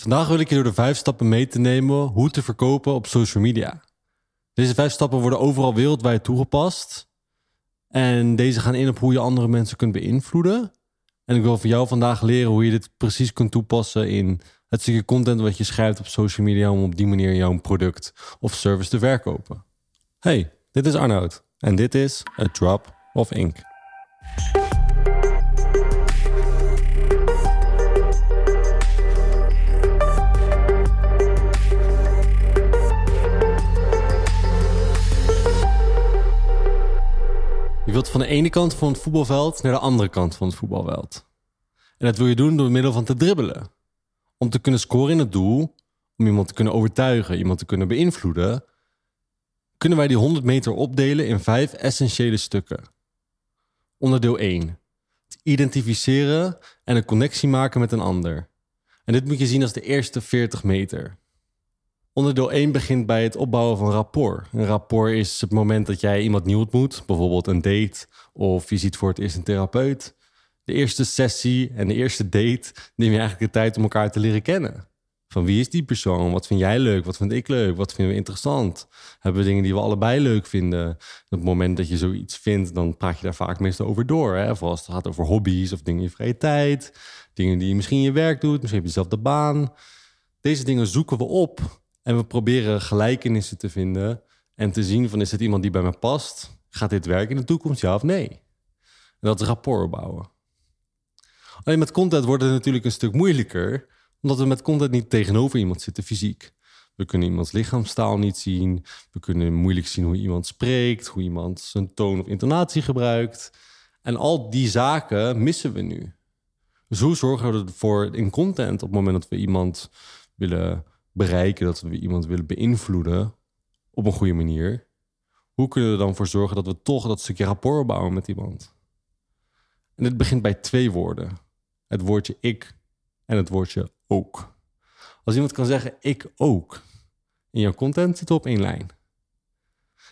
Vandaag wil ik je door de vijf stappen mee te nemen hoe te verkopen op social media. Deze vijf stappen worden overal wereldwijd toegepast. En deze gaan in op hoe je andere mensen kunt beïnvloeden. En ik wil van jou vandaag leren hoe je dit precies kunt toepassen in het stukje content wat je schrijft op social media om op die manier jouw product of service te verkopen. Hey, dit is Arnoud en dit is A Drop of Ink. Je wilt van de ene kant van het voetbalveld naar de andere kant van het voetbalveld. En dat wil je doen door middel van te dribbelen. Om te kunnen scoren in het doel, om iemand te kunnen overtuigen, iemand te kunnen beïnvloeden, kunnen wij die 100 meter opdelen in vijf essentiële stukken. Onderdeel 1. Het identificeren en een connectie maken met een ander. En dit moet je zien als de eerste 40 meter. Onderdeel 1 begint bij het opbouwen van rapport. Een rapport is het moment dat jij iemand nieuw ontmoet, bijvoorbeeld een date of je ziet voor het eerst een therapeut. De eerste sessie en de eerste date neem je eigenlijk de tijd om elkaar te leren kennen. Van wie is die persoon? Wat vind jij leuk? Wat vind ik leuk? Wat vinden we interessant? Hebben we dingen die we allebei leuk vinden? Op het moment dat je zoiets vindt, dan praat je daar vaak meestal over door. Hè? Of als het gaat over hobby's of dingen in je vrije tijd. Dingen die je misschien in je werk doet. Misschien heb je zelf de baan. Deze dingen zoeken we op en we proberen gelijkenissen te vinden en te zien van is het iemand die bij me past? Gaat dit werken in de toekomst, ja of nee? En dat rapport bouwen. Alleen met content wordt het natuurlijk een stuk moeilijker, omdat we met content niet tegenover iemand zitten fysiek. We kunnen iemands lichaamstaal niet zien. We kunnen moeilijk zien hoe iemand spreekt, hoe iemand zijn toon of intonatie gebruikt. En al die zaken missen we nu. Dus hoe zorgen we ervoor in content op het moment dat we iemand willen bereiken, dat we iemand willen beïnvloeden op een goede manier, hoe kunnen we er dan voor zorgen dat we toch dat stukje rapport bouwen met iemand? En dit begint bij twee woorden: het woordje ik en het woordje ook. Als iemand kan zeggen ik ook in jouw content, zit op één lijn.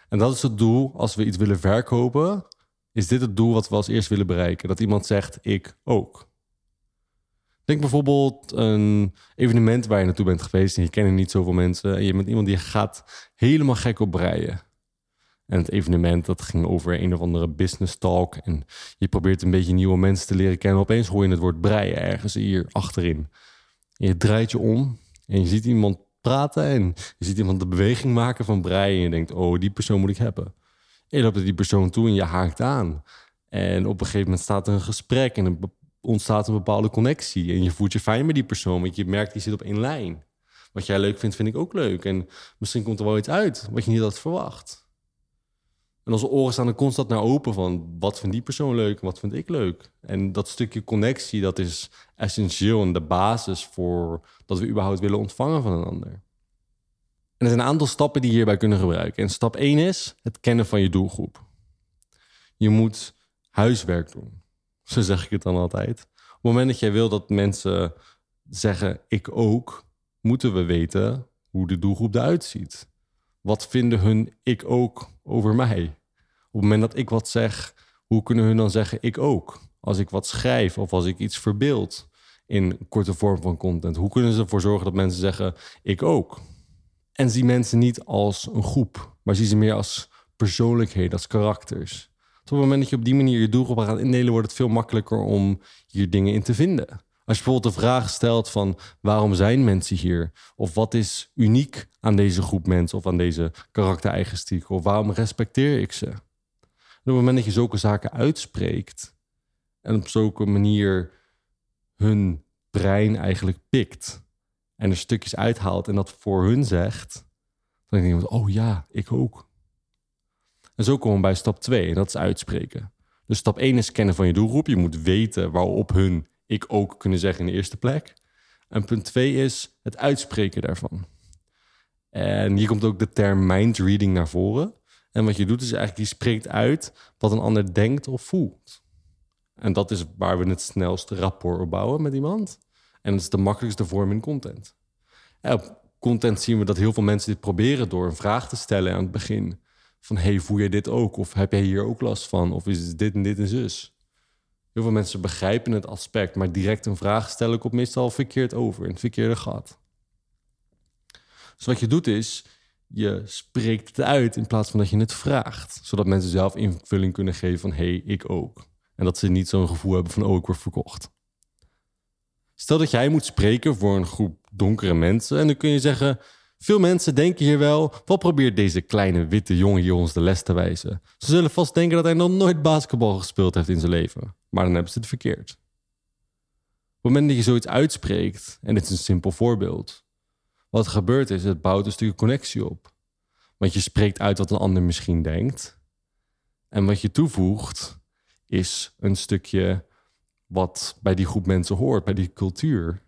En dat is het doel als we iets willen verkopen. Is dit het doel wat we als eerst willen bereiken? Dat iemand zegt ik ook. Denk bijvoorbeeld een evenement waar je naartoe bent geweest en je kent niet zoveel mensen. En je bent iemand die gaat helemaal gek op breien. En het evenement dat ging over een of andere business talk. En je probeert een beetje nieuwe mensen te leren kennen. Opeens hoor je het woord breien ergens hier achterin. En je draait je om en je ziet iemand praten. En je ziet iemand de beweging maken van breien. En je denkt, oh, die persoon moet ik hebben. En je loopt naar die persoon toe en je haakt aan. En op een gegeven moment staat er een gesprek. En een ontstaat een bepaalde connectie. En je voelt je fijn met die persoon, want je merkt die zit op één lijn. Wat jij leuk vindt, vind ik ook leuk. En misschien komt er wel iets uit wat je niet had verwacht. En onze oren staan er constant naar open van wat vindt die persoon leuk en wat vind ik leuk. En dat stukje connectie, dat is essentieel en de basis voor dat we überhaupt willen ontvangen van een ander. En er zijn een aantal stappen die je hierbij kunnen gebruiken. En stap 1 is het kennen van je doelgroep. Je moet huiswerk doen. Zo zeg ik het dan altijd. Op het moment dat jij wil dat mensen zeggen ik ook, moeten we weten hoe de doelgroep eruit ziet. Wat vinden hun ik ook over mij? Op het moment dat ik wat zeg, hoe kunnen hun dan zeggen ik ook? Als ik wat schrijf of als ik iets verbeeld in korte vorm van content, hoe kunnen ze ervoor zorgen dat mensen zeggen ik ook? En zie mensen niet als een groep, maar zie ze meer als persoonlijkheden, als karakters op het moment dat je op die manier je doelgroep gaat indelen, wordt het veel makkelijker om hier dingen in te vinden. Als je bijvoorbeeld de vraag stelt van waarom zijn mensen hier? Of wat is uniek aan deze groep mensen of aan deze karaktereigenschappen? Of waarom respecteer ik ze? Op het moment dat je zulke zaken uitspreekt en op zulke manier hun brein eigenlijk pikt en er stukjes uithaalt en dat voor hun zegt, dan denk je, oh ja, ik ook. En zo komen we bij stap 2, en dat is uitspreken. Dus stap 1 is kennen van je doelgroep. Je moet weten waarop hun ik ook kunnen zeggen in de eerste plek. En punt 2 is het uitspreken daarvan. En hier komt ook de term mind reading naar voren. En wat je doet is eigenlijk, je spreekt uit wat een ander denkt of voelt. En dat is waar we het snelste rapport op bouwen met iemand. En dat is de makkelijkste vorm in content. En op content zien we dat heel veel mensen dit proberen door een vraag te stellen aan het begin. Van hey, voel je dit ook? Of heb jij hier ook last van? Of is dit en dit en zus? Heel veel mensen begrijpen het aspect, maar direct een vraag stellen komt meestal verkeerd over, in het verkeerde gat. Dus wat je doet is, je spreekt het uit in plaats van dat je het vraagt. Zodat mensen zelf invulling kunnen geven van hey, ik ook. En dat ze niet zo'n gevoel hebben van oh, ik word verkocht. Stel dat jij moet spreken voor een groep donkere mensen en dan kun je zeggen, veel mensen denken hier wel, wat probeert deze kleine witte jongen hier ons de les te wijzen? Ze zullen vast denken dat hij nog nooit basketbal gespeeld heeft in zijn leven, maar dan hebben ze het verkeerd. Op het moment dat je zoiets uitspreekt, en dit is een simpel voorbeeld, wat er gebeurt is, het bouwt een stukje connectie op. Want je spreekt uit wat een ander misschien denkt. En wat je toevoegt, is een stukje wat bij die groep mensen hoort, bij die cultuur.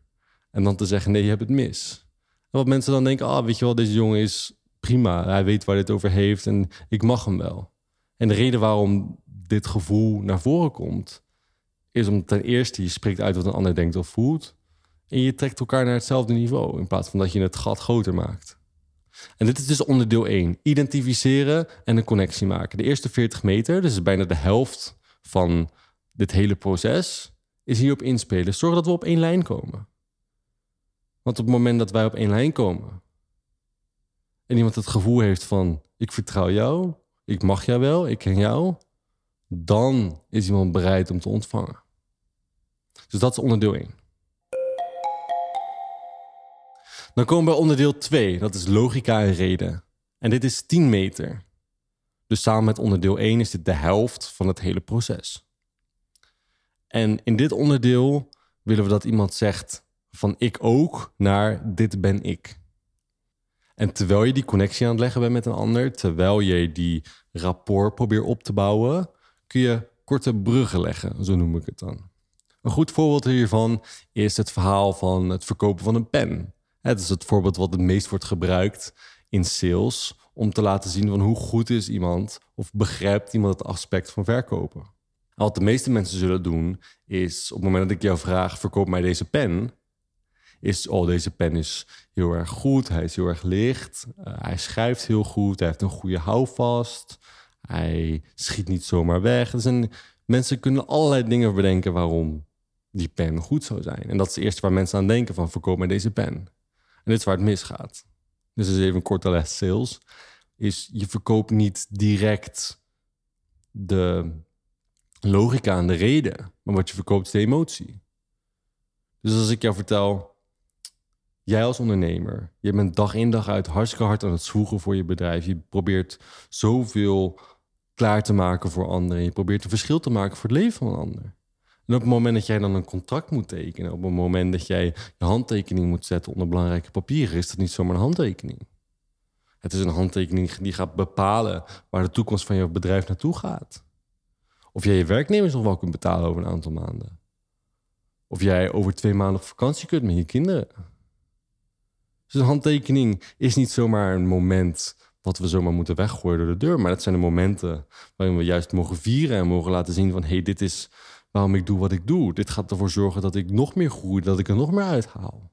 En dan te zeggen, nee, je hebt het mis. Wat mensen dan denken, ah, weet je wel, deze jongen is prima. Hij weet waar dit over heeft en ik mag hem wel. En de reden waarom dit gevoel naar voren komt, is om ten eerste, je spreekt uit wat een ander denkt of voelt. En je trekt elkaar naar hetzelfde niveau, in plaats van dat je het gat groter maakt. En dit is dus onderdeel 1. Identificeren en een connectie maken. De eerste 40 meter, dus bijna de helft van dit hele proces, is hierop inspelen. Zorg dat we op één lijn komen. Want op het moment dat wij op één lijn komen en iemand het gevoel heeft van ik vertrouw jou, ik mag jou wel, ik ken jou, dan is iemand bereid om te ontvangen. Dus dat is onderdeel 1. Dan komen we bij onderdeel 2, dat is logica en reden. En dit is 10 meter. Dus samen met onderdeel 1 is dit de helft van het hele proces. En in dit onderdeel willen we dat iemand zegt van ik ook naar dit ben ik. En terwijl je die connectie aan het leggen bent met een ander, terwijl je die rapport probeert op te bouwen, kun je korte bruggen leggen, zo noem ik het dan. Een goed voorbeeld hiervan is het verhaal van het verkopen van een pen. Het is het voorbeeld wat het meest wordt gebruikt in sales om te laten zien van hoe goed is iemand of begrijpt iemand het aspect van verkopen. wat de meeste mensen zullen doen is op het moment dat ik jou vraag verkoop mij deze pen, is oh deze pen is heel erg goed, hij is heel erg licht, uh, hij schrijft heel goed, hij heeft een goede houvast, hij schiet niet zomaar weg. Dus mensen kunnen allerlei dingen bedenken waarom die pen goed zou zijn. En dat is het eerste waar mensen aan denken van verkoop mij deze pen. En dit is waar het misgaat. Dus is even een korte les sales. Is je verkoopt niet direct de logica en de reden, maar wat je verkoopt is de emotie. Dus als ik jou vertel, jij als ondernemer, je bent dag in dag uit hartstikke hard aan het zwoegen voor je bedrijf. Je probeert zoveel klaar te maken voor anderen. Je probeert een verschil te maken voor het leven van een ander. En op het moment dat jij dan een contract moet tekenen, op het moment dat jij je handtekening moet zetten onder belangrijke papieren, is dat niet zomaar een handtekening. Het is een handtekening die gaat bepalen waar de toekomst van je bedrijf naartoe gaat. Of jij je werknemers nog wel kunt betalen over een aantal maanden. Of jij over twee maanden op vakantie kunt met je kinderen. Dus een handtekening is niet zomaar een moment wat we zomaar moeten weggooien door de deur. Maar dat zijn de momenten waarin we juist mogen vieren en mogen laten zien van hé, hey, dit is waarom ik doe wat ik doe. Dit gaat ervoor zorgen dat ik nog meer groei, dat ik er nog meer uithaal.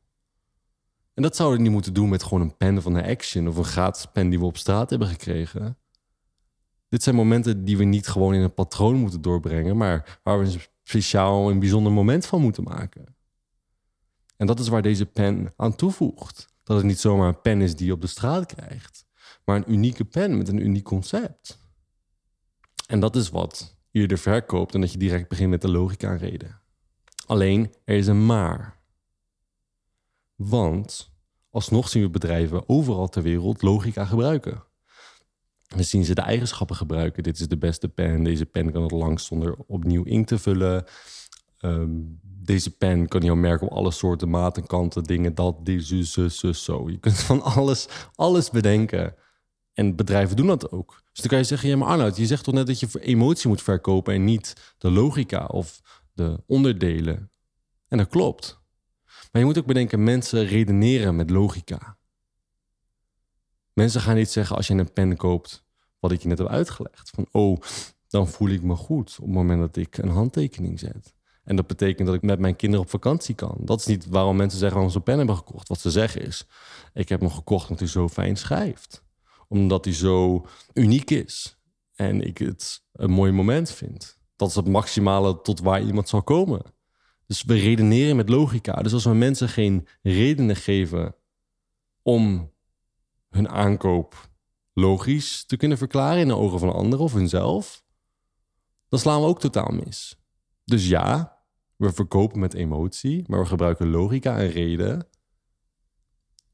En dat zouden we niet moeten doen met gewoon een pen van de Action of een gratis pen die we op straat hebben gekregen. Dit zijn momenten die we niet gewoon in een patroon moeten doorbrengen, maar waar we een speciaal en bijzonder moment van moeten maken. En dat is waar deze pen aan toevoegt. Dat het niet zomaar een pen is die je op de straat krijgt, maar een unieke pen met een uniek concept. En dat is wat eerder verkoopt en dat je direct begint met de logica aan reden. Alleen, er is een maar. Want alsnog zien we bedrijven overal ter wereld logica gebruiken. We zien ze de eigenschappen gebruiken. Dit is de beste pen. Deze pen kan het langst zonder opnieuw inkt te vullen. Ehm, deze pen kan jou merken op alle soorten maten, kanten, dingen, dat, die, zo, zo, zo. Je kunt van alles, alles bedenken. En bedrijven doen dat ook. Dus dan kan je zeggen, ja maar Arnoud, je zegt toch net dat je emotie moet verkopen en niet de logica of de onderdelen. En dat klopt. Maar je moet ook bedenken, mensen redeneren met logica. Mensen gaan niet zeggen als je een pen koopt, wat ik je net heb uitgelegd. Van, oh, dan voel ik me goed op het moment dat ik een handtekening zet. En dat betekent dat ik met mijn kinderen op vakantie kan. Dat is niet waarom mensen zeggen waarom ze een pen hebben gekocht. Wat ze zeggen is, ik heb hem gekocht omdat hij zo fijn schrijft omdat hij zo uniek is. En ik het een mooi moment vind. Dat is het maximale tot waar iemand zal komen. Dus we redeneren met logica. Dus als we mensen geen redenen geven om hun aankoop logisch te kunnen verklaren in de ogen van anderen of hunzelf, dan slaan we ook totaal mis. Dus ja, we verkopen met emotie, maar we gebruiken logica en reden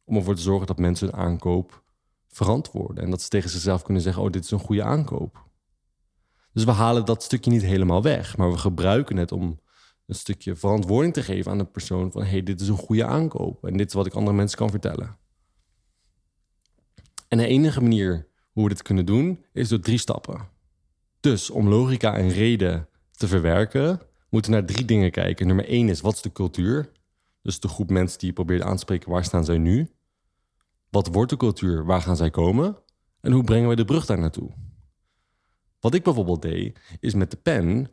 om ervoor te zorgen dat mensen hun aankoop verantwoorden. En dat ze tegen zichzelf kunnen zeggen: Oh, dit is een goede aankoop. Dus we halen dat stukje niet helemaal weg, maar we gebruiken het om een stukje verantwoording te geven aan de persoon van hey, dit is een goede aankoop en dit is wat ik andere mensen kan vertellen. En de enige manier hoe we dit kunnen doen is door drie stappen. Dus om logica en reden te verwerken, moeten naar drie dingen kijken. Nummer één is wat is de cultuur? Dus de groep mensen die je probeert aan te spreken, waar staan zij nu? Wat wordt de cultuur? Waar gaan zij komen? En hoe brengen we de brug daar naartoe? Wat ik bijvoorbeeld deed, is met de pen,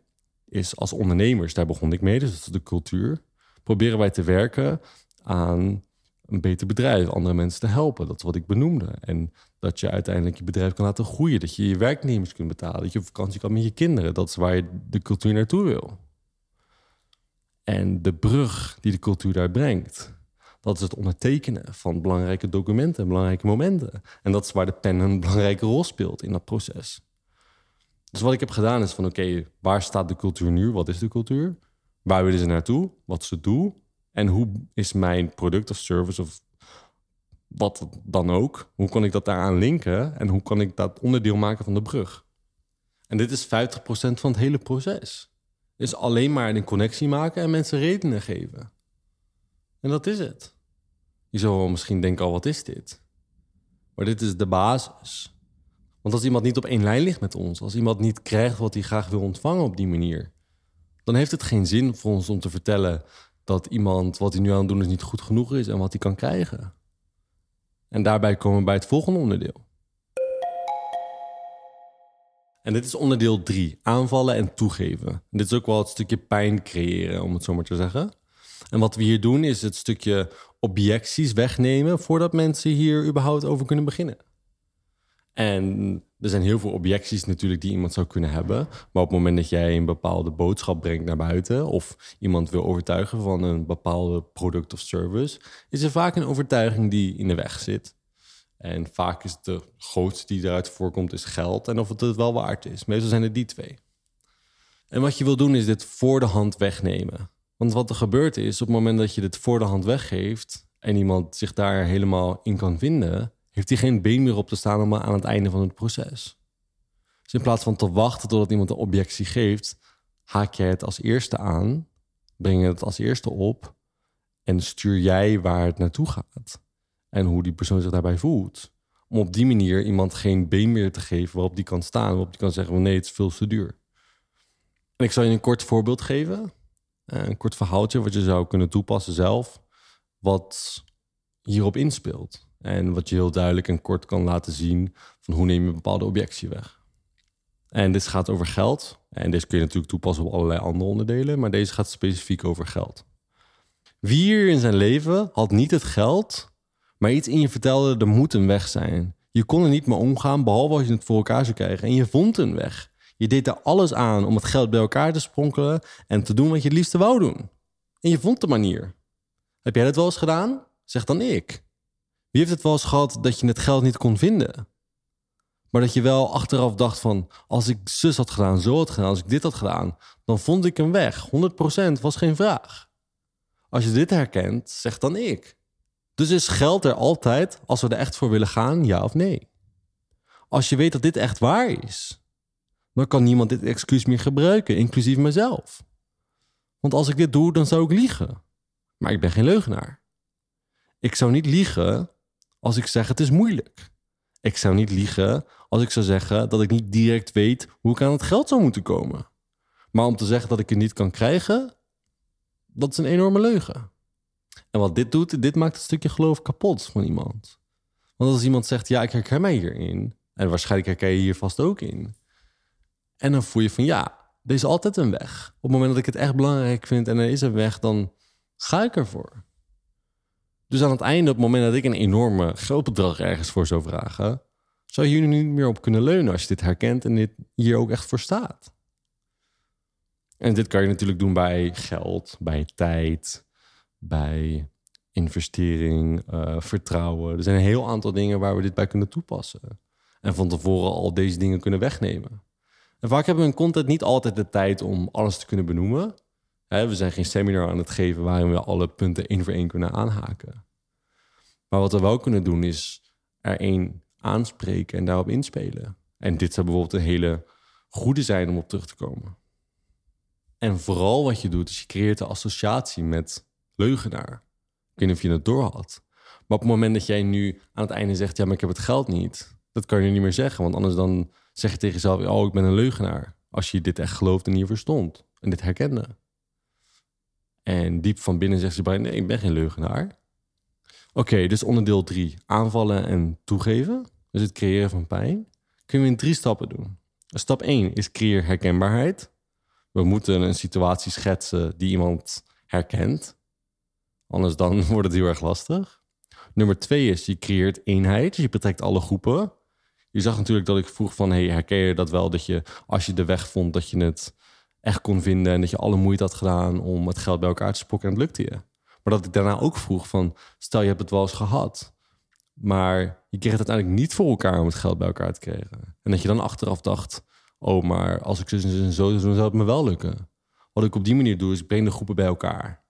is als ondernemers, daar begon ik mee, dus dat is de cultuur, proberen wij te werken aan een beter bedrijf, andere mensen te helpen. Dat is wat ik benoemde. En dat je uiteindelijk je bedrijf kan laten groeien, dat je je werknemers kunt betalen, dat je op vakantie kan met je kinderen. Dat is waar je de cultuur naartoe wil. En de brug die de cultuur daar brengt, dat is het ondertekenen van belangrijke documenten, belangrijke momenten. En dat is waar de pen een belangrijke rol speelt in dat proces. Dus wat ik heb gedaan is van oké, waar staat de cultuur nu? Wat is de cultuur? Waar willen ze naartoe? Wat is het? En hoe is mijn product of service of wat dan ook, hoe kan ik dat daaraan linken en hoe kan ik dat onderdeel maken van de brug? En dit is 50% van het hele proces. Is alleen maar een connectie maken en mensen redenen geven. En dat is het. Je zou wel misschien denken, al oh, wat is dit? Maar dit is de basis. Want als iemand niet op één lijn ligt met ons, als iemand niet krijgt wat hij graag wil ontvangen op die manier, dan heeft het geen zin voor ons om te vertellen dat iemand wat hij nu aan het doen is niet goed genoeg is en wat hij kan krijgen. En daarbij komen we bij het volgende onderdeel. En dit is onderdeel drie: aanvallen en toegeven. dit is ook wel het stukje pijn creëren, om het zo maar te zeggen. En wat we hier doen is het stukje objecties wegnemen voordat mensen hier überhaupt over kunnen beginnen. En er zijn heel veel objecties natuurlijk die iemand zou kunnen hebben. Maar op het moment dat jij een bepaalde boodschap brengt naar buiten... of iemand wil overtuigen van een bepaalde product of service... is er vaak een overtuiging die in de weg zit. En vaak is de grootste die eruit voorkomt is geld... en of het het wel waard is. Meestal zijn het die twee. En wat je wil doen is dit voor de hand wegnemen. Want wat er gebeurt is, op het moment dat je dit voor de hand weggeeft... en iemand zich daar helemaal in kan vinden heeft hij geen been meer op te staan om aan het einde van het proces. Dus in plaats van te wachten totdat iemand een objectie geeft, haak jij het als eerste aan, breng je het als eerste op en stuur jij waar het naartoe gaat en hoe die persoon zich daarbij voelt. Om op die manier iemand geen been meer te geven waarop die kan staan, waarop die kan zeggen van nee, het is veel te duur. En ik zal je een kort voorbeeld geven, eh, een kort verhaaltje wat je zou kunnen toepassen zelf, wat hierop inspeelt. En wat je heel duidelijk en kort kan laten zien van hoe neem je een bepaalde objectie weg. En dit gaat over geld. En deze kun je natuurlijk toepassen op allerlei andere onderdelen, maar deze gaat specifiek over geld. Wie hier in zijn leven had niet het geld, maar iets in je vertelde, er moet een weg zijn. Je kon er niet meer omgaan, behalve als je het voor elkaar zou krijgen. En je vond een weg. Je deed er alles aan om het geld bij elkaar te spronkelen en te doen wat je het liefste wou doen. En je vond de manier. Heb jij dat wel eens gedaan? Zeg dan ik. Wie heeft het wel eens gehad dat je het geld niet kon vinden? Maar dat je wel achteraf dacht van... als ik zus had gedaan, zo had gedaan, als ik dit had gedaan... dan vond ik hem weg. 100% was geen vraag. Als je dit herkent, zeg dan ik. Dus is geld er altijd als we er echt voor willen gaan, ja of nee? Als je weet dat dit echt waar is... dan kan niemand dit excuus meer gebruiken, inclusief mezelf. Want als ik dit doe, dan zou ik liegen. Maar ik ben geen leugenaar. Ik zou niet liegen als ik zeg het is moeilijk. Ik zou niet liegen als ik zou zeggen dat ik niet direct weet hoe ik aan het geld zou moeten komen. Maar om te zeggen dat ik het niet kan krijgen, dat is een enorme leugen. En wat dit doet, dit maakt het stukje geloof kapot van iemand. Want als iemand zegt, ja, ik herken mij hierin, en waarschijnlijk herken je hier vast ook in. En dan voel je van, ja, er is altijd een weg. Op het moment dat ik het echt belangrijk vind en er is een weg, dan ga ik ervoor. Dus aan het einde, op het moment dat ik een enorme geldbedrag ergens voor zou vragen, zou je hier nu niet meer op kunnen leunen als je dit herkent en dit hier ook echt voor staat. En dit kan je natuurlijk doen bij geld, bij tijd, bij investering, uh, vertrouwen. Er zijn een heel aantal dingen waar we dit bij kunnen toepassen. En van tevoren al deze dingen kunnen wegnemen. En vaak hebben we in content niet altijd de tijd om alles te kunnen benoemen. we zijn geen seminar aan het geven waarin we alle punten één voor één kunnen aanhaken. Maar wat we wel kunnen doen is er één aanspreken en daarop inspelen. En dit zou bijvoorbeeld een hele goede zijn om op terug te komen. En vooral wat je doet, is je creëert de associatie met leugenaar. Ik weet niet of je het door had. Maar op het moment dat jij nu aan het einde zegt, ja, maar ik heb het geld niet. Dat kan je niet meer zeggen, want anders dan zeg je tegen jezelf, oh, ik ben een leugenaar. Als je dit echt gelooft en hier verstond en dit herkende. En diep van binnen zegt ze bij, nee, ik ben geen leugenaar. Oké, dus onderdeel drie, aanvallen en toegeven. Dus het creëren van pijn. Kunnen we in drie stappen doen. Stap 1 is creëer herkenbaarheid. We moeten een situatie schetsen die iemand herkent. Anders dan wordt het heel erg lastig. Nummer twee is je creëert eenheid. Dus je betrekt alle groepen. Je zag natuurlijk dat ik vroeg van... Hey, herken je dat wel dat je als je de weg vond... dat je het echt kon vinden... en dat je alle moeite had gedaan om het geld bij elkaar te spokken... en het lukte je. Maar dat ik daarna ook vroeg van... stel je hebt het wel eens gehad... maar je kreeg het uiteindelijk niet voor elkaar om het geld bij elkaar te krijgen. En dat je dan achteraf dacht... oh, maar als ik zo en zo zou het me wel lukken. Wat ik op die manier doe, is ik breng de groepen bij elkaar.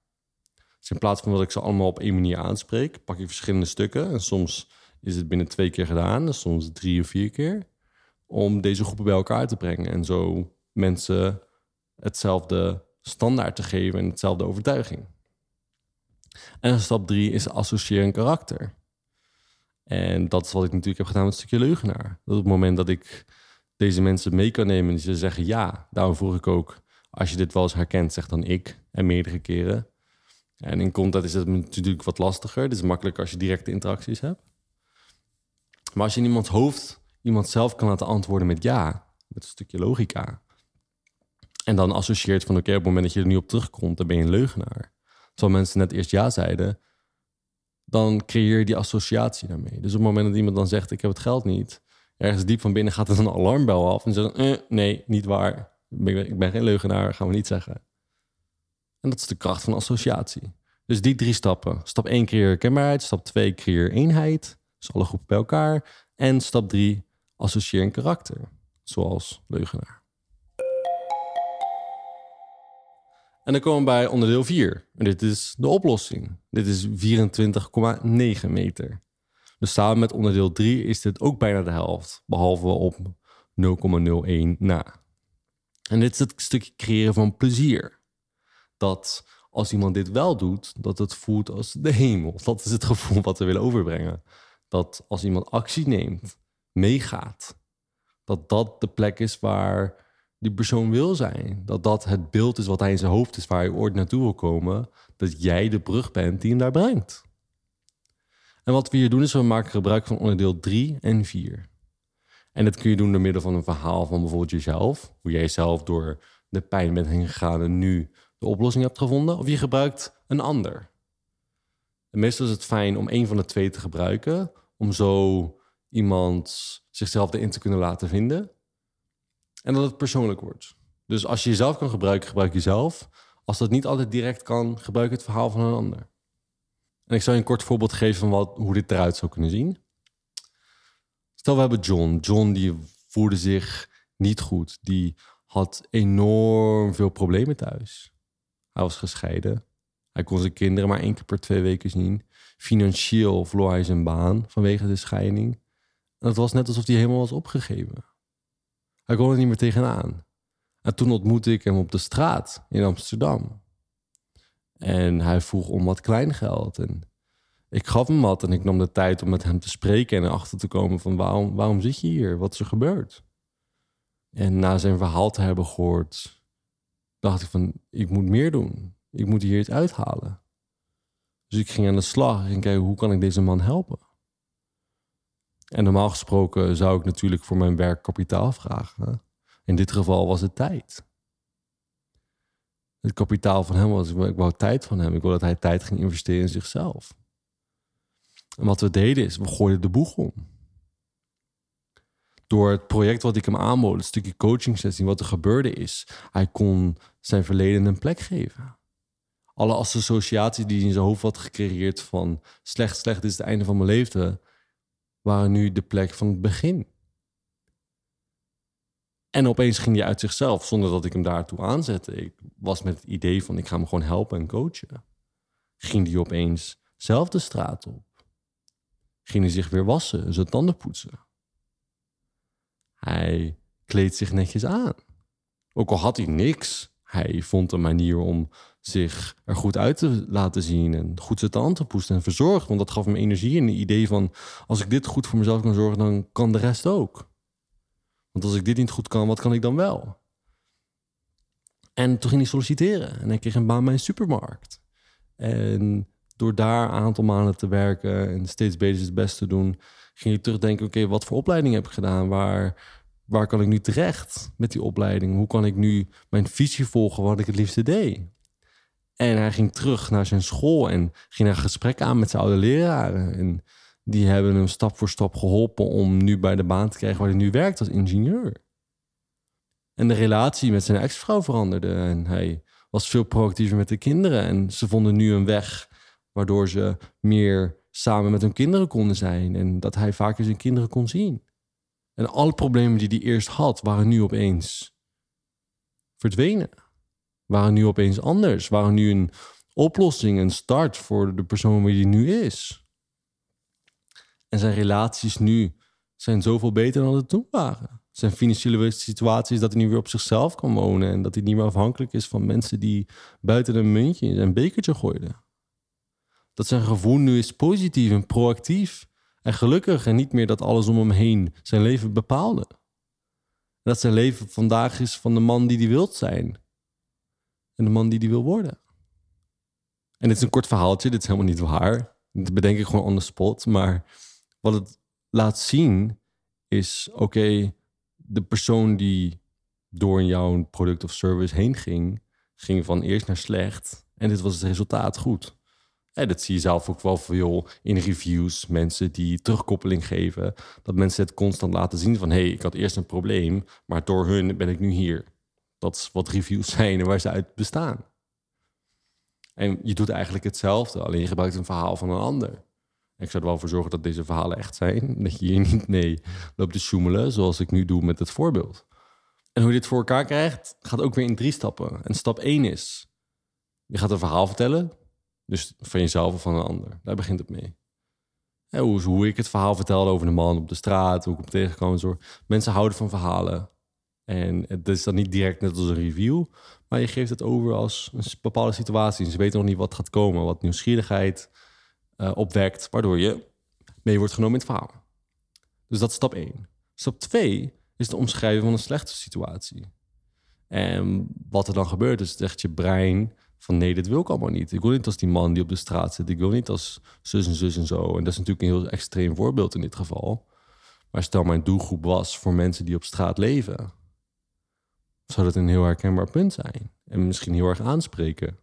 Dus in plaats van dat ik ze allemaal op één manier aanspreek... pak je verschillende stukken en soms is het binnen twee keer gedaan, soms drie of vier keer, om deze groepen bij elkaar te brengen en zo mensen hetzelfde standaard te geven en hetzelfde overtuiging. En stap drie is associëren een karakter. En dat is wat ik natuurlijk heb gedaan met het stukje leugenaar. Dat op het moment dat ik deze mensen mee kan nemen en ze zeggen ja, daarom vroeg ik ook, als je dit wel eens herkent, zeg dan ik en meerdere keren. En in content is het natuurlijk wat lastiger. Het is makkelijker als je directe interacties hebt. Maar als je in iemands hoofd iemand zelf kan laten antwoorden met ja, met een stukje logica. En dan associeert van oké, op het moment dat je er nu op terugkomt, dan ben je een leugenaar. Terwijl mensen net eerst ja zeiden, dan creëer je die associatie daarmee. Dus op het moment dat iemand dan zegt, ik heb het geld niet, ergens diep van binnen gaat er een alarmbel af en zegt, eh, nee, niet waar. Ik ben geen leugenaar, gaan we niet zeggen. En dat is de kracht van associatie. Dus die drie stappen. Stap 1 creëer kenbaarheid. Stap 2 creëer eenheid. Dus alle groepen bij elkaar. En stap 3, associeer een karakter, zoals leugenaar. En dan komen we bij onderdeel 4. En dit is de oplossing. Dit is 24,9 meter. Dus samen met onderdeel 3 is dit ook bijna de helft, behalve op 0,01 na. En dit is het stukje creëren van plezier. Dat als iemand dit wel doet, dat het voelt als de hemel. Dat is het gevoel wat we willen overbrengen dat als iemand actie neemt, meegaat, dat dat de plek is waar die persoon wil zijn. Dat dat het beeld is wat hij in zijn hoofd is, waar hij ooit naartoe wil komen. Dat jij de brug bent die hem daar brengt. En wat we hier doen is we maken gebruik van onderdeel 3 en 4. En dat kun je doen door middel van een verhaal van bijvoorbeeld jezelf. Hoe jij zelf door de pijn bent heen gegaan en nu de oplossing hebt gevonden. Of je gebruikt een ander. En meestal is het fijn om een van de twee te gebruiken om zo iemand zichzelf erin te kunnen laten vinden. En dat het persoonlijk wordt. Dus als je jezelf kan gebruiken, gebruik jezelf. Als dat niet altijd direct kan, gebruik het verhaal van een ander. En ik zal je een kort voorbeeld geven van wat, hoe dit eruit zou kunnen zien. Stel, we hebben John. John die voelde zich niet goed. Die had enorm veel problemen thuis. Hij was gescheiden. Hij kon zijn kinderen maar één keer per twee weken zien. Financieel verloor hij zijn baan vanwege de scheiding. Het was net alsof hij helemaal was opgegeven. Hij kon er niet meer tegenaan. En toen ontmoette ik hem op de straat in Amsterdam. En hij vroeg om wat kleingeld. En ik gaf hem wat en ik nam de tijd om met hem te spreken en erachter te komen van waarom, waarom zit je hier? Wat is er gebeurd? En na zijn verhaal te hebben gehoord, dacht ik van ik moet meer doen. Ik moet hier iets uithalen. Dus ik ging aan de slag en kijken hoe kan ik deze man helpen. En normaal gesproken zou ik natuurlijk voor mijn werk kapitaal vragen. In dit geval was het tijd. Het kapitaal van hem was, ik wou tijd van hem. Ik wou dat hij tijd ging investeren in zichzelf. En wat we deden is, we gooiden de boeg om. Door het project wat ik hem aanbood, het stukje coaching sessie, wat er gebeurde is, hij kon zijn verleden een plek geven. Alle associaties die hij in zijn hoofd had gecreëerd van slecht, slecht is het einde van mijn leven, waren nu de plek van het begin. En opeens ging hij uit zichzelf, zonder dat ik hem daartoe aanzette. Ik was met het idee van ik ga hem gewoon helpen en coachen. Ging hij opeens zelf de straat op. Ging hij zich weer wassen, zijn tanden poetsen. Hij kleedt zich netjes aan. Ook al had hij niks, hij vond een manier om zich er goed uit te laten zien en goed zijn tanden te poetsen en verzorgen. Want dat gaf hem energie en een idee van als ik dit goed voor mezelf kan zorgen, dan kan de rest ook. Want als ik dit niet goed kan, wat kan ik dan wel? En toen ging hij solliciteren en hij kreeg een baan bij een supermarkt. En door daar een aantal maanden te werken en steeds beter het best te doen, ging je terugdenken: oké, wat voor opleiding heb ik gedaan? Waar, waar kan ik nu terecht met die opleiding? Hoe kan ik nu mijn visie volgen wat ik het liefste deed? En hij ging terug naar zijn school en ging een gesprek aan met zijn oude leraren. En die hebben hem stap voor stap geholpen om nu bij de baan te krijgen waar hij nu werkt als ingenieur. En de relatie met zijn ex-vrouw veranderde en hij was veel proactiever met de kinderen. En ze vonden nu een weg waardoor ze meer samen met hun kinderen konden zijn en dat hij vaker zijn kinderen kon zien. En alle problemen die hij eerst had, waren nu opeens verdwenen. Waren nu opeens anders. Waren nu een oplossing, een start voor de persoon wie hij nu is. En zijn relaties nu zijn zoveel beter dan het toen waren. Zijn financiële situatie is dat hij nu weer op zichzelf kan wonen. En dat hij niet meer afhankelijk is van mensen die buiten een muntje in zijn bekertje gooiden. Dat zijn gevoel nu is positief en proactief en gelukkig. En niet meer dat alles om hem heen zijn leven bepaalde. dat zijn leven vandaag is van de man die hij wilt zijn. En de man die hij wil worden. En dit is een kort verhaaltje, dit is helemaal niet waar. Dit bedenk ik gewoon on the spot. Maar wat het laat zien is, oké, de persoon die door jouw product of service heen ging, ging van eerst naar slecht. En dit was het resultaat goed. En dat zie je zelf ook wel veel in reviews. Mensen die terugkoppeling geven. Dat mensen het constant laten zien van... hé, hey, ik had eerst een probleem, maar door hun ben ik nu hier. Dat is wat reviews zijn en waar ze uit bestaan. En je doet eigenlijk hetzelfde, alleen je gebruikt een verhaal van een ander ik zou er wel voor zorgen dat deze verhalen echt zijn. Dat je hier niet mee loopt te sjoemelen, zoals ik nu doe met het voorbeeld. En hoe je dit voor elkaar krijgt, gaat ook weer in drie stappen. En stap één is, je gaat een verhaal vertellen. Dus van jezelf of van een ander. Daar begint het mee. hoe, hoe ik het verhaal vertelde over de man op de straat, hoe ik hem tegenkwam. Zo. Mensen houden van verhalen. En het is dan niet direct net als een review, maar je geeft het over als een bepaalde situatie. Ze weten nog niet wat gaat komen, wat nieuwsgierigheid, uh, opwekt, waardoor je mee wordt genomen in het verhaal. Dus dat is stap 1. Stap 2 is het omschrijven van een slechte situatie. En wat er dan gebeurt, is echt je brein van nee, dit wil ik allemaal niet. Ik wil niet als die man die op de straat zit. Ik wil niet als zus en zus en zo. En dat is natuurlijk een heel extreem voorbeeld in dit geval. Maar stel mijn doelgroep was voor mensen die op straat leven. Zou dat een heel herkenbaar punt zijn. En misschien heel erg aanspreken.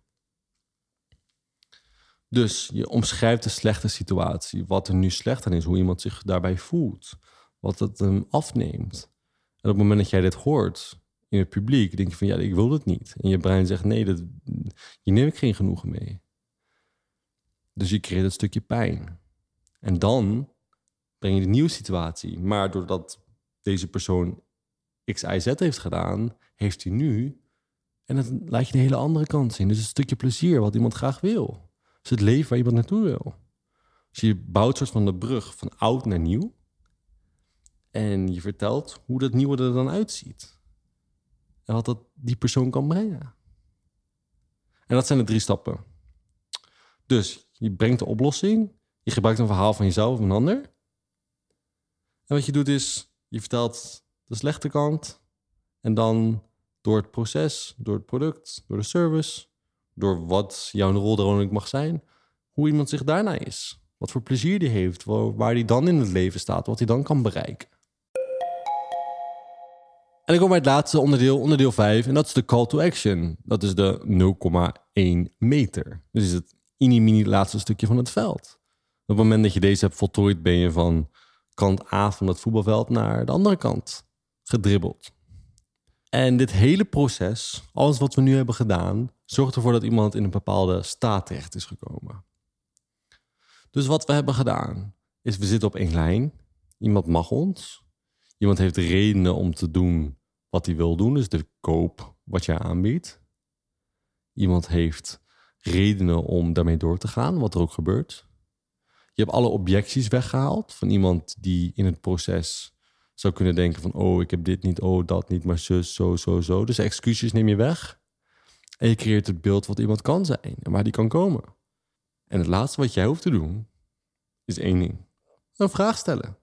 Dus je omschrijft de slechte situatie, wat er nu slecht aan is, hoe iemand zich daarbij voelt, wat het hem afneemt. En op het moment dat jij dit hoort in het publiek, denk je van ja, ik wil het niet. En je brein zegt nee, dat, hier neem ik geen genoegen mee. Dus je creëert een stukje pijn. En dan breng je de nieuwe situatie. Maar doordat deze persoon X, Y, Z heeft gedaan, heeft hij nu. En dat laat je een hele andere kant zien. Dus een stukje plezier wat iemand graag wil is het leven waar iemand naartoe wil. Dus je bouwt soort van de brug van oud naar nieuw. En je vertelt hoe dat nieuwe er dan uitziet. En wat dat die persoon kan brengen. En dat zijn de drie stappen. Dus je brengt de oplossing. Je gebruikt een verhaal van jezelf of een ander. En wat je doet is, je vertelt de slechte kant. En dan door het proces, door het product, door de service, door wat jouw rol mag zijn, hoe iemand zich daarna is. Wat voor plezier die heeft, waar hij dan in het leven staat, wat hij dan kan bereiken. En ik kom bij het laatste onderdeel, onderdeel 5, en dat is de call to action. Dat is de 0,1 meter. Dus is het mini-mini laatste stukje van het veld. Op het moment dat je deze hebt voltooid, ben je van kant A van het voetbalveld naar de andere kant gedribbeld. En dit hele proces, alles wat we nu hebben gedaan, zorgt ervoor dat iemand in een bepaalde staat terecht is gekomen. Dus wat we hebben gedaan, is we zitten op één lijn. Iemand mag ons. Iemand heeft redenen om te doen wat hij wil doen, dus de koop wat jij aanbiedt. Iemand heeft redenen om daarmee door te gaan, wat er ook gebeurt. Je hebt alle objecties weggehaald van iemand die in het proces zou kunnen denken van... oh, ik heb dit niet, oh, dat niet, maar zus, zo, zo, zo. Dus excuses neem je weg. En je creëert het beeld wat iemand kan zijn en waar die kan komen. En het laatste wat jij hoeft te doen, is één ding. Een vraag stellen.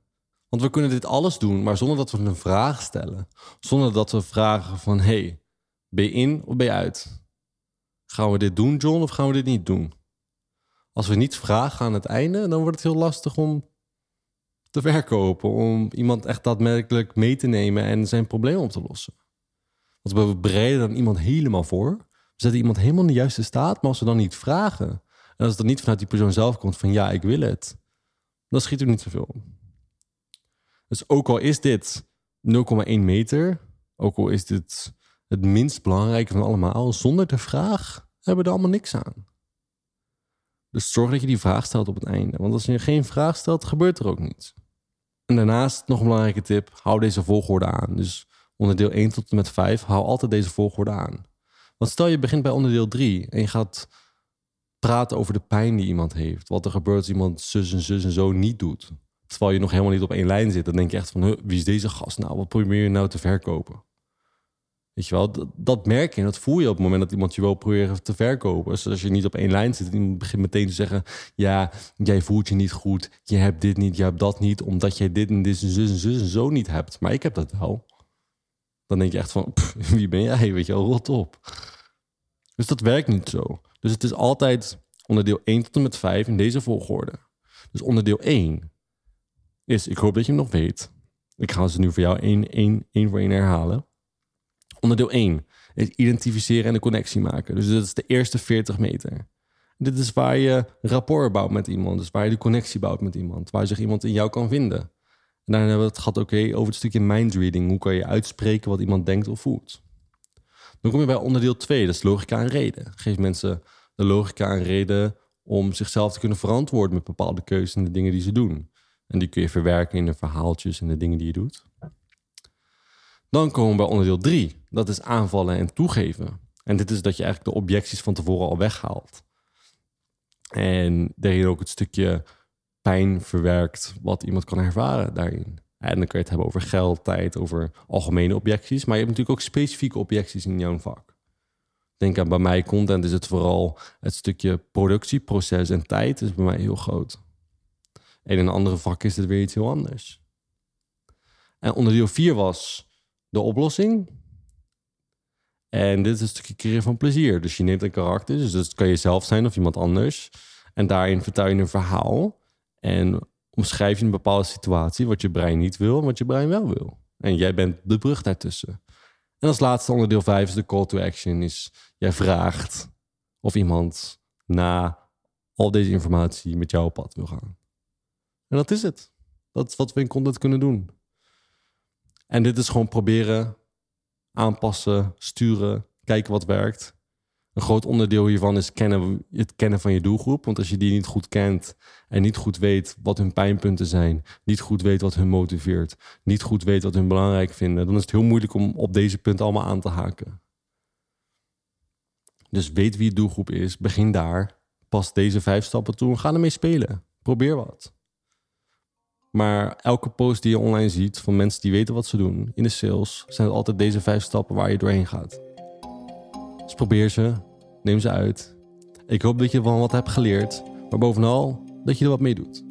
Want we kunnen dit alles doen, maar zonder dat we een vraag stellen. Zonder dat we vragen van, hey, ben je in of ben je uit? Gaan we dit doen, John, of gaan we dit niet doen? Als we niets vragen aan het einde, dan wordt het heel lastig om te verkopen. Om iemand echt daadwerkelijk mee te nemen en zijn probleem op te lossen. Want we bereiden dan iemand helemaal voor. We zetten iemand helemaal in de juiste staat. Maar als we dan niet vragen. En als het dan niet vanuit die persoon zelf komt van ja, ik wil het. Dan schiet er niet zoveel. Dus ook al is dit 0,1 meter. Ook al is dit het minst belangrijke van allemaal. Zonder de vraag hebben we er allemaal niks aan. Dus zorg dat je die vraag stelt op het einde. Want als je geen vraag stelt, gebeurt er ook niets. En daarnaast nog een belangrijke tip: hou deze volgorde aan. Dus onderdeel 1 tot en met 5, hou altijd deze volgorde aan. Want stel je begint bij onderdeel 3 en je gaat praten over de pijn die iemand heeft. Wat er gebeurt als iemand zus en zus en zo niet doet. Terwijl je nog helemaal niet op één lijn zit. Dan denk je echt van, wie is deze gast nou? Wat probeer je nou te verkopen? Weet je wel, dat, merk je en dat voel je op het moment dat iemand je wil proberen te verkopen. Dus als je niet op één lijn zit en iemand begint meteen te zeggen... ja, jij voelt je niet goed, je hebt dit niet, je hebt dat niet... omdat jij dit en dit en zus en zus en zo niet hebt. Maar ik heb dat wel. Dan denk je echt van, wie ben jij? Weet je wel, rot op. Dus dat werkt niet zo. Dus het is altijd onderdeel 1 tot en met 5 in deze volgorde. Dus onderdeel 1 is, ik hoop dat je hem nog weet. Ik ga ze nu voor jou één, één, één voor één herhalen. Onderdeel 1 is identificeren en een connectie maken. Dus dat is de eerste 40 meter. Dit is waar je rapport bouwt met iemand. Dus waar je de connectie bouwt met iemand. Waar zich iemand in jou kan vinden. En daarna hebben we het gehad over het stukje mindreading. Hoe kan je uitspreken wat iemand denkt of voelt? Dan kom je bij onderdeel 2, dat is logica en reden. Geef mensen de logica en reden om zichzelf te kunnen verantwoorden met bepaalde keuzes en de dingen die ze doen. En die kun je verwerken in de verhaaltjes en de dingen die je doet. Dan komen we bij onderdeel 3. Dat is aanvallen en toegeven. En dit is dat je eigenlijk de objecties van tevoren al weghaalt. En daarin ook het stukje pijn verwerkt wat iemand kan ervaren daarin. En dan kun je het hebben over geld, tijd, over algemene objecties. Maar je hebt natuurlijk ook specifieke objecties in jouw vak. Denk aan bij mij content is het vooral het stukje productieproces en tijd is bij mij heel groot. En in een andere vak is het weer iets heel anders. En onderdeel 4 was de oplossing. En dit is een stukje van plezier. Dus je neemt een karakter, dus dat kan je zelf zijn of iemand anders. En daarin vertel je een verhaal. En omschrijf je een bepaalde situatie, wat je brein niet wil wat je brein wel wil. En jij bent de brug daartussen. En als laatste onderdeel 5 is de call to action. Is jij vraagt of iemand na al deze informatie met jou op pad wil gaan. En dat is het. Dat is wat we in content kunnen doen. En dit is gewoon proberen, aanpassen, sturen, kijken wat werkt. Een groot onderdeel hiervan is kennen, het kennen van je doelgroep. Want als je die niet goed kent en niet goed weet wat hun pijnpunten zijn, niet goed weet wat hun motiveert, niet goed weet wat hun belangrijk vinden, dan is het heel moeilijk om op deze punten allemaal aan te haken. Dus weet wie je doelgroep is, begin daar, pas deze vijf stappen toe en ga ermee spelen. Probeer wat. Maar elke post die je online ziet van mensen die weten wat ze doen in de sales, zijn het altijd deze vijf stappen waar je doorheen gaat. Dus probeer ze, neem ze uit. Ik hoop dat je van wat hebt geleerd, maar bovenal dat je er wat mee doet.